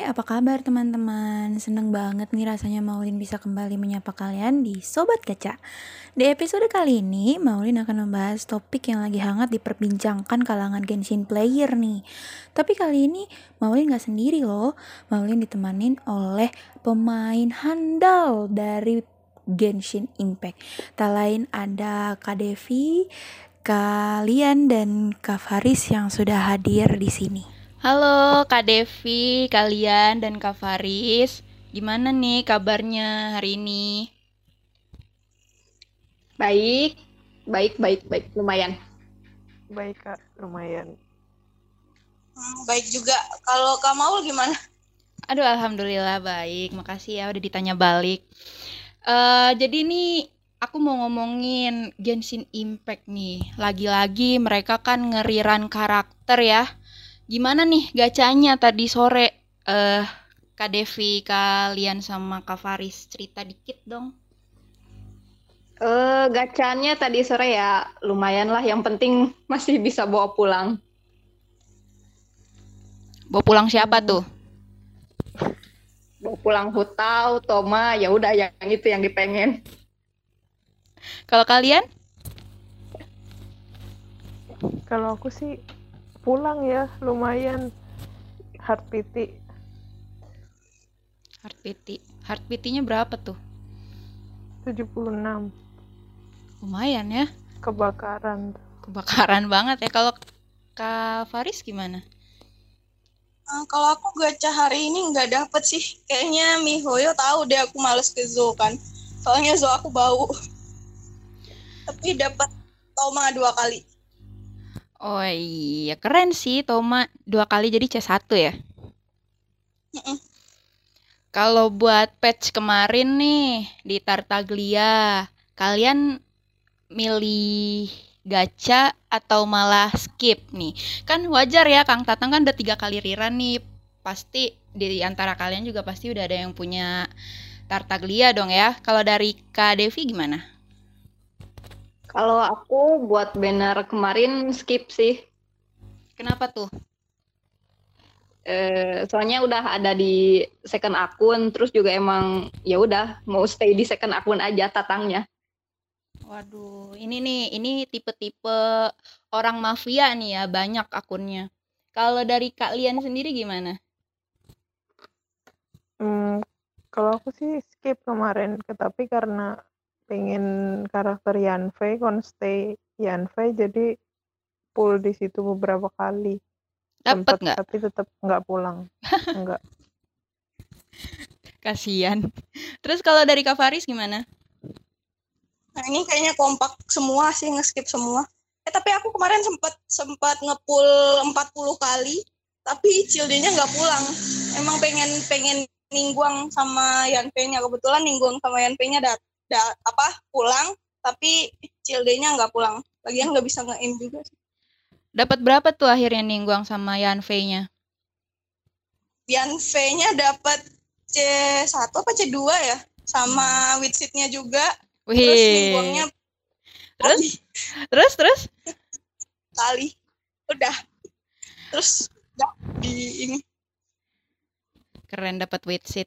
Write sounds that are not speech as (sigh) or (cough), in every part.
Apa kabar teman-teman? Seneng banget nih rasanya Maulin bisa kembali menyapa kalian di Sobat Gacha. Di episode kali ini, Maulin akan membahas topik yang lagi hangat diperbincangkan kalangan Genshin player nih. Tapi kali ini, Maulin gak sendiri loh. Maulin ditemanin oleh pemain handal dari Genshin Impact. Tak lain ada Kak Devi, kalian dan Kak Faris yang sudah hadir di sini. Halo Kak Devi, kalian dan Kak Faris. Gimana nih kabarnya hari ini? Baik, baik, baik, baik, lumayan. Baik kak, lumayan. Hmm, baik juga. Kalau Kak Maul gimana? Aduh, alhamdulillah baik. Makasih ya udah ditanya balik. Uh, jadi nih aku mau ngomongin Genshin Impact nih. Lagi-lagi mereka kan ngeriran karakter ya Gimana nih gacanya tadi sore? Eh, uh, Kak Devi, kalian sama Kak Faris cerita dikit dong. Eh, uh, gacanya tadi sore ya lumayan lah. Yang penting masih bisa bawa pulang. Bawa pulang siapa hmm. tuh? Bawa pulang Hutau, Toma, ya udah yang itu yang dipengen. Kalau kalian? Kalau aku sih pulang ya lumayan. Hard pity hard pity hard pity-nya berapa tuh? 76 lumayan ya. Kebakaran. Kebakaran banget ya. Kalau Kak Faris gimana? Uh, kalau aku gacha hari ini nggak dapet sih. Kayaknya Mihoyo tahu deh aku males ke zoo kan. Soalnya zoo aku bau. Tapi dapat Toma dua kali. Oh iya, keren sih Toma dua kali jadi C1 ya. Kalau buat patch kemarin nih di Tartaglia, kalian milih gacha atau malah skip nih? Kan wajar ya Kang Tatang kan udah tiga kali riran nih. Pasti di antara kalian juga pasti udah ada yang punya Tartaglia dong ya. Kalau dari Kak Devi gimana? Kalau aku buat banner kemarin skip sih. Kenapa tuh? Eh, soalnya udah ada di second akun, terus juga emang ya udah mau stay di second akun aja tatangnya. Waduh, ini nih, ini tipe-tipe orang mafia nih ya, banyak akunnya. Kalau dari kalian sendiri gimana? Hmm, kalau aku sih skip kemarin, tapi karena pengen karakter Yanfei konstay Yanfei jadi full di situ beberapa kali. Dapat nggak? tapi tetap nggak pulang. (laughs) Nggak. Kasihan terus kalau dari Kak Faris gimana? Nah ini kayaknya kompak semua sih ngeskip semua. Eh tapi aku kemarin sempat sempat ngepul 40 kali tapi Cildenya nggak pulang. Emang pengen pengen ningguang sama Yanfei-nya. Kebetulan ningguang sama Yanfei-nya dat da, apa pulang tapi CLD-nya nggak pulang. Lagian nggak bisa nge-aim juga sih. Dapat berapa tuh akhirnya Ningguang sama Yan V-nya Yan V-nya dapat C1 apa C2 ya? Sama. Witsit-nya juga. Wih. terus Ningguangnya terus? terus terus? Kali udah. Terus udah di ini. Keren dapat Witsit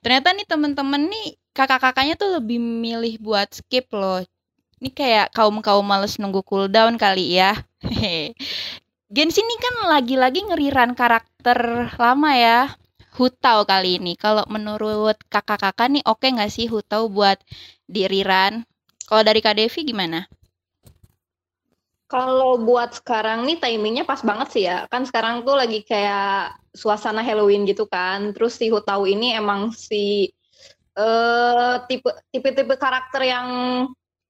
ternyata nih temen-temen nih kakak-kakaknya tuh lebih milih buat skip loh. Ini kayak kaum-kaum males nunggu cooldown kali ya. (laughs) Genshin ini kan lagi-lagi ngeriran karakter lama ya. Hutau kali ini. Kalau menurut kakak-kakak nih oke okay nggak sih Hutau buat diriran? Kalau dari Kak Devi gimana? Kalau buat sekarang nih timingnya pas banget sih ya. Kan sekarang tuh lagi kayak suasana Halloween gitu kan. Terus si Hutau ini emang si uh, tipe tipe-tipe karakter yang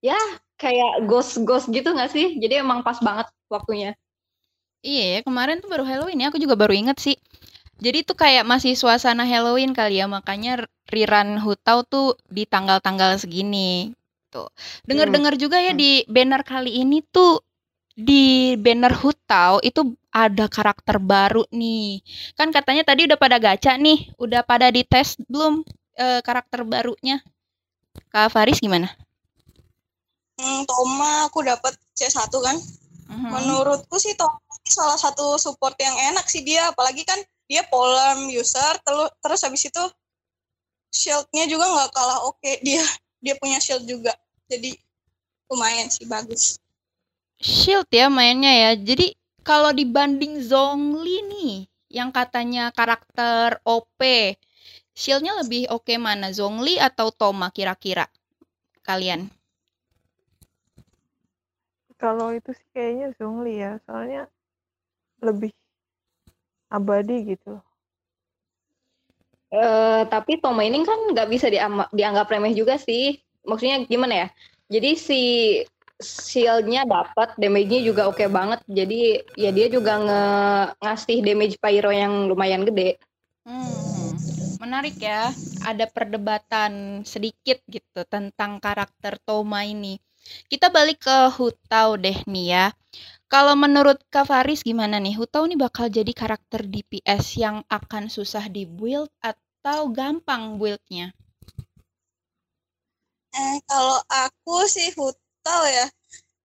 ya kayak ghost-ghost gitu nggak sih? Jadi emang pas banget waktunya. Iya, ya, kemarin tuh baru Halloween ya, aku juga baru inget sih. Jadi tuh kayak masih suasana Halloween kali ya, makanya Riran Hutau tuh di tanggal-tanggal segini. Tuh. Dengar-dengar juga ya hmm. di banner kali ini tuh di banner Hutau itu ada karakter baru nih. Kan katanya tadi udah pada gacha nih, udah pada dites belum uh, karakter barunya. Kak Faris gimana? Hmm, Toma aku dapat C1 kan. Uh-huh. Menurutku sih Toma salah satu support yang enak sih dia, apalagi kan dia polam user terus terus habis itu shieldnya juga nggak kalah oke (laughs) dia dia punya shield juga jadi lumayan sih bagus Shield ya mainnya ya. Jadi kalau dibanding Zhongli nih yang katanya karakter OP, Shieldnya lebih oke mana? Zhongli atau Toma kira-kira? Kalian? Kalau itu sih kayaknya Zhongli ya, soalnya lebih abadi gitu. Eh, tapi Toma ini kan nggak bisa dianggap remeh juga sih. Maksudnya gimana ya? Jadi si shieldnya dapat, damage-nya juga oke banget. Jadi ya dia juga nge ngasih damage pyro yang lumayan gede. Hmm, menarik ya. Ada perdebatan sedikit gitu tentang karakter Toma ini. Kita balik ke Hutau deh nih ya. Kalau menurut Kak Faris gimana nih? Hutau nih bakal jadi karakter DPS yang akan susah di build atau gampang buildnya? eh kalau aku sih Hutau ya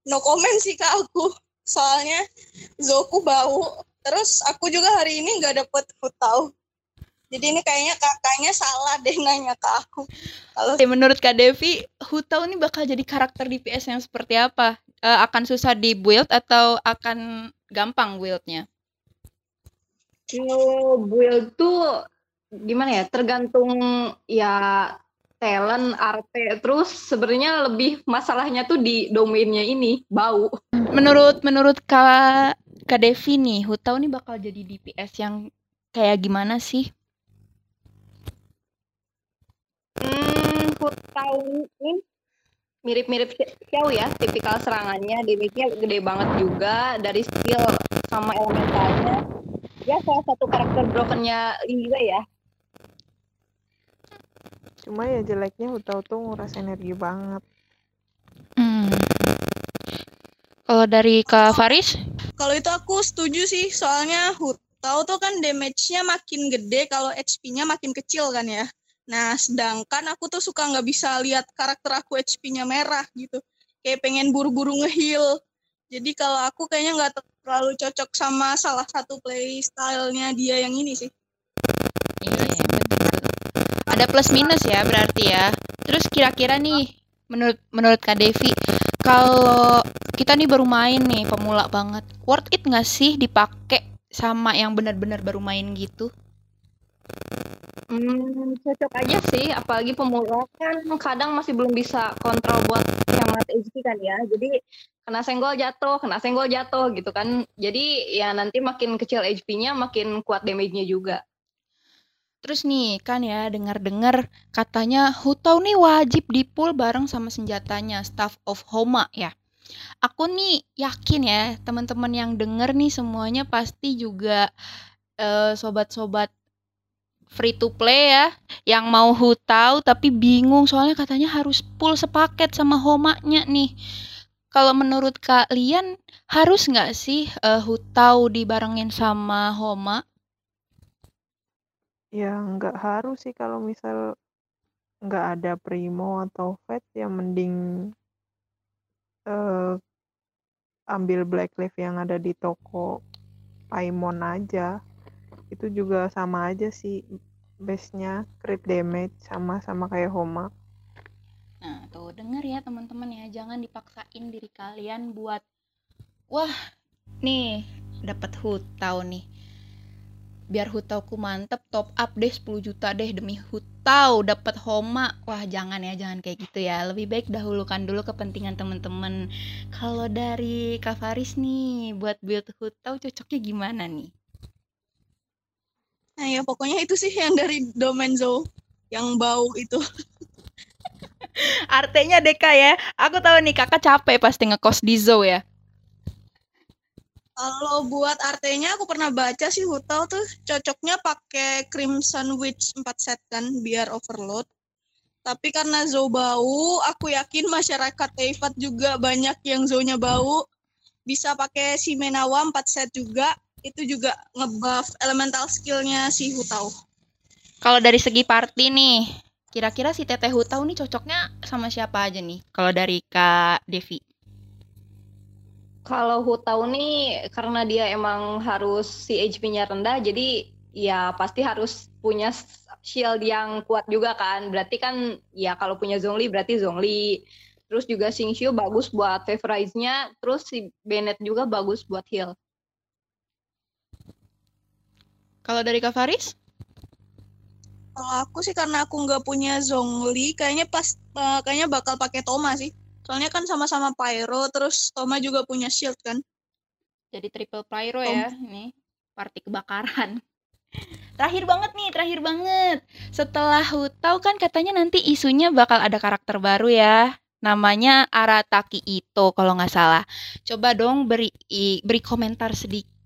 no comment sih ke aku soalnya Zoku bau terus aku juga hari ini nggak dapet Hutau jadi ini kayaknya kakaknya salah deh nanya ke aku kalau Oke, menurut Kak Devi, Hutau ini bakal jadi karakter DPS yang seperti apa? Eh, akan susah di build atau akan gampang buildnya? Kalau build tuh gimana ya? Tergantung ya talent, arte. Terus sebenarnya lebih masalahnya tuh di domainnya ini, bau. Menurut menurut Kak Kak Devi nih, Hutau ini bakal jadi DPS yang kayak gimana sih? Hmm, ini mirip-mirip Xiao ya, tipikal serangannya, damage-nya gede banget juga dari skill sama elementalnya. Ya salah satu karakter brokennya juga ya. Cuma ya jeleknya Hutau tuh nguras energi banget. Hmm. Kalau dari Kak Faris? kalau itu aku setuju sih soalnya Hutau tuh kan damage-nya makin gede kalau HP-nya makin kecil kan ya nah sedangkan aku tuh suka nggak bisa lihat karakter aku HP-nya merah gitu kayak pengen buru-buru ngeheal jadi kalau aku kayaknya nggak terlalu cocok sama salah satu playstyle-nya dia yang ini sih Iya, betul. Ada plus minus ya berarti ya. Terus kira-kira nih menurut menurut Kak Devi kalau kita nih baru main nih pemula banget, worth it nggak sih dipakai sama yang benar-benar baru main gitu? Hmm, cocok aja sih, apalagi pemula kan kadang masih belum bisa kontrol buat hemat HP kan ya. Jadi kena senggol jatuh, kena senggol jatuh gitu kan. Jadi ya nanti makin kecil HP-nya makin kuat damage-nya juga. Terus nih kan ya dengar-dengar katanya Hutau nih wajib di pull bareng sama senjatanya Staff of Homa ya. Aku nih yakin ya teman-teman yang denger nih semuanya pasti juga eh, sobat-sobat free to play ya yang mau Hutau tapi bingung soalnya katanya harus pull sepaket sama Homanya nih. Kalau menurut kalian harus nggak sih eh, Hutau dibarengin sama Homa? Ya nggak harus sih kalau misal nggak ada Primo atau Vet ya mending eh, ambil Black Leaf yang ada di toko Paimon aja. Itu juga sama aja sih base-nya crit damage sama-sama kayak Homa. Nah, tuh denger ya teman-teman ya, jangan dipaksain diri kalian buat wah, nih dapat hutau nih. Biar hutauku mantep, top up deh 10 juta deh demi hutau dapat homa. Wah, jangan ya, jangan kayak gitu ya. Lebih baik dahulukan dulu kepentingan teman-teman. Kalau dari Kak nih, buat build hutau cocoknya gimana nih? Nah ya pokoknya itu sih yang dari domain Zou yang bau itu Artinya Deka ya. Aku tahu nih kakak capek pasti ngekos di Zoo ya. Kalau buat artenya aku pernah baca sih Hutau tuh cocoknya pakai Crimson Witch 4 set kan biar overload. Tapi karena Zou bau, aku yakin masyarakat Eifat juga banyak yang Zou-nya bau. Bisa pakai si Menawa 4 set juga. Itu juga ngebuff elemental skill-nya si Hutau. Kalau dari segi party nih, kira-kira si Teteh Hutau nih cocoknya sama siapa aja nih? Kalau dari Kak Devi. Kalau Hutau nih karena dia emang harus si HP-nya rendah, jadi ya pasti harus punya shield yang kuat juga kan. Berarti kan ya kalau punya Zhongli berarti Zhongli. Terus juga Xingqiu bagus buat favorize-nya, terus si Bennett juga bagus buat heal. Kalau dari Kak Faris? Kalau aku sih karena aku nggak punya Zhongli, kayaknya pas uh, kayaknya bakal pakai Toma sih. Soalnya kan sama-sama Pyro, terus Toma juga punya shield kan. Jadi triple pyro ya, ini party kebakaran. (laughs) Terakhir banget nih, terakhir banget. Setelah Hutau kan katanya nanti isunya bakal ada karakter baru ya. Namanya Arataki Ito kalau nggak salah. Coba dong beri beri komentar sedikit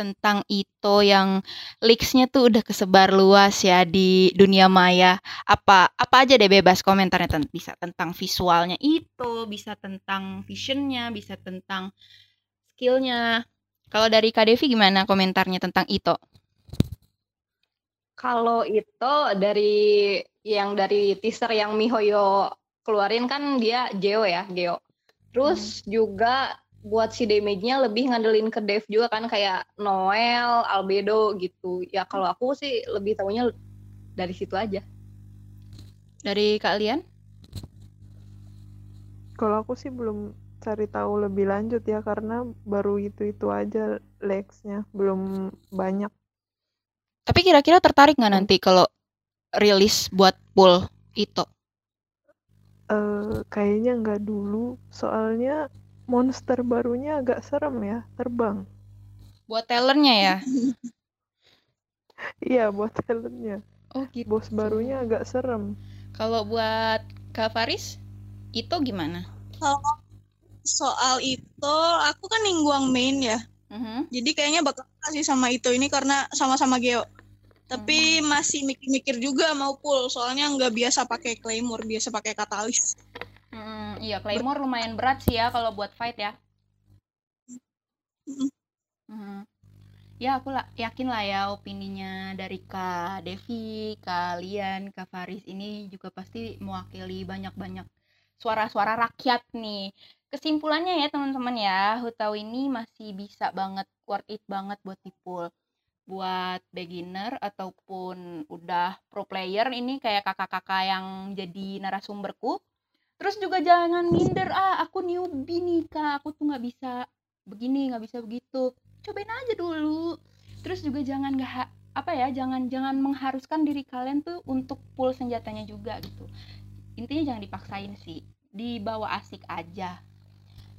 tentang Ito yang leaks-nya tuh udah kesebar luas ya di dunia maya. Apa apa aja deh bebas komentarnya ten bisa tentang visualnya Ito, bisa tentang visionnya, bisa tentang skillnya. Kalau dari Kak Devi gimana komentarnya tentang Ito? Kalau itu dari yang dari teaser yang Mihoyo keluarin kan dia Geo ya, Geo. Terus hmm. juga buat si damage-nya lebih ngandelin ke Dev juga kan kayak Noel, Albedo gitu. Ya kalau aku sih lebih tahunya dari situ aja. Dari kalian? Kalau aku sih belum cari tahu lebih lanjut ya karena baru itu-itu aja legs-nya, belum banyak tapi kira-kira tertarik nggak nanti kalau rilis buat pool itu? Uh, kayaknya nggak dulu, soalnya monster barunya agak serem ya, terbang. Buat talentnya ya? (laughs) iya, buat talentnya. Oh gitu. Bos barunya agak serem. Kalau buat Kak Faris, itu gimana? Kalau soal itu, aku kan ningguang main ya. Uh mm-hmm. -huh. Jadi kayaknya bakal kasih sama itu ini karena sama-sama Geo tapi hmm. masih mikir-mikir juga mau pull soalnya nggak biasa pakai claymore biasa pakai katalis iya claymore lumayan berat sih ya kalau buat fight ya. Hmm. Ya aku lah yakin lah ya opininya dari kak Devi kalian kak Faris ini juga pasti mewakili banyak-banyak suara-suara rakyat nih. Kesimpulannya ya teman-teman ya Hutau ini masih bisa banget worth it banget buat dipul. Buat beginner ataupun udah pro player ini kayak kakak-kakak yang jadi narasumberku terus juga jangan minder ah aku newbie nih kak. Aku tuh nggak bisa begini nggak bisa begitu. Cobain aja dulu. Terus juga jangan nggak apa ya jangan jangan mengharuskan diri kalian tuh untuk pull senjatanya juga gitu. Intinya jangan dipaksain sih. Dibawa asik aja.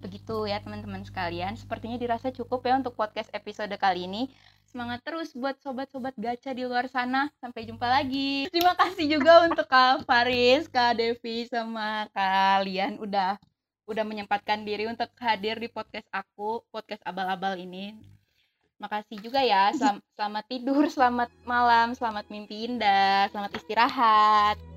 Begitu ya teman-teman sekalian. Sepertinya dirasa cukup ya untuk podcast episode kali ini Semangat terus buat sobat-sobat gacha di luar sana. Sampai jumpa lagi. Terima kasih juga untuk Kak Faris, Kak Devi, sama kalian udah udah menyempatkan diri untuk hadir di podcast aku, podcast abal-abal ini. Makasih juga ya. Selamat, selamat tidur, selamat malam, selamat mimpi indah, selamat istirahat.